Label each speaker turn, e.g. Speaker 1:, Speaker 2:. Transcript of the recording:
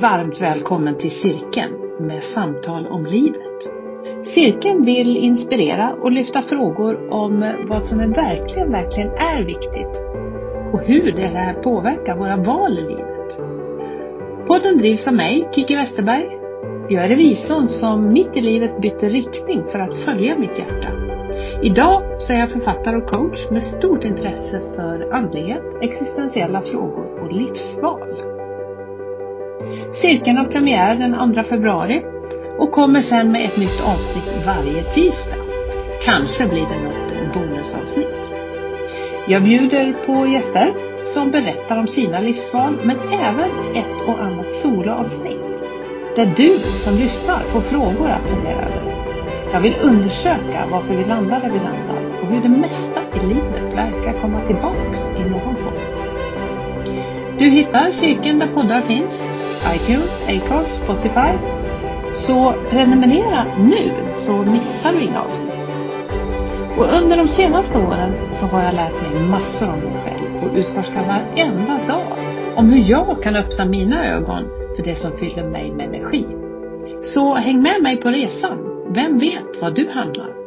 Speaker 1: Varmt välkommen till Cirkeln med samtal om livet. Cirkeln vill inspirera och lyfta frågor om vad som är verkligen, verkligen är viktigt och hur det här påverkar våra val i livet. Podden drivs av mig, Kiki Westerberg. Jag är revisorn som mitt i livet bytte riktning för att följa mitt hjärta. Idag så är jag författare och coach med stort intresse för andlighet, existentiella frågor och livsval. Cirkeln har premiär den 2 februari och kommer sen med ett nytt avsnitt varje tisdag. Kanske blir det något bonusavsnitt. Jag bjuder på gäster som berättar om sina livsval men även ett och annat soloavsnitt där du som lyssnar får frågor att fundera över. Jag vill undersöka varför vi landar där vi landar och hur det mesta i livet verkar komma tillbaks i någon form. Du hittar cirkeln där poddar finns iTunes, Acast, Spotify. Så prenumerera nu så missar du inga avsnitt. Och under de senaste åren så har jag lärt mig massor om mig själv och utforskar varenda dag om hur jag kan öppna mina ögon för det som fyller mig med energi. Så häng med mig på resan. Vem vet vad du handlar?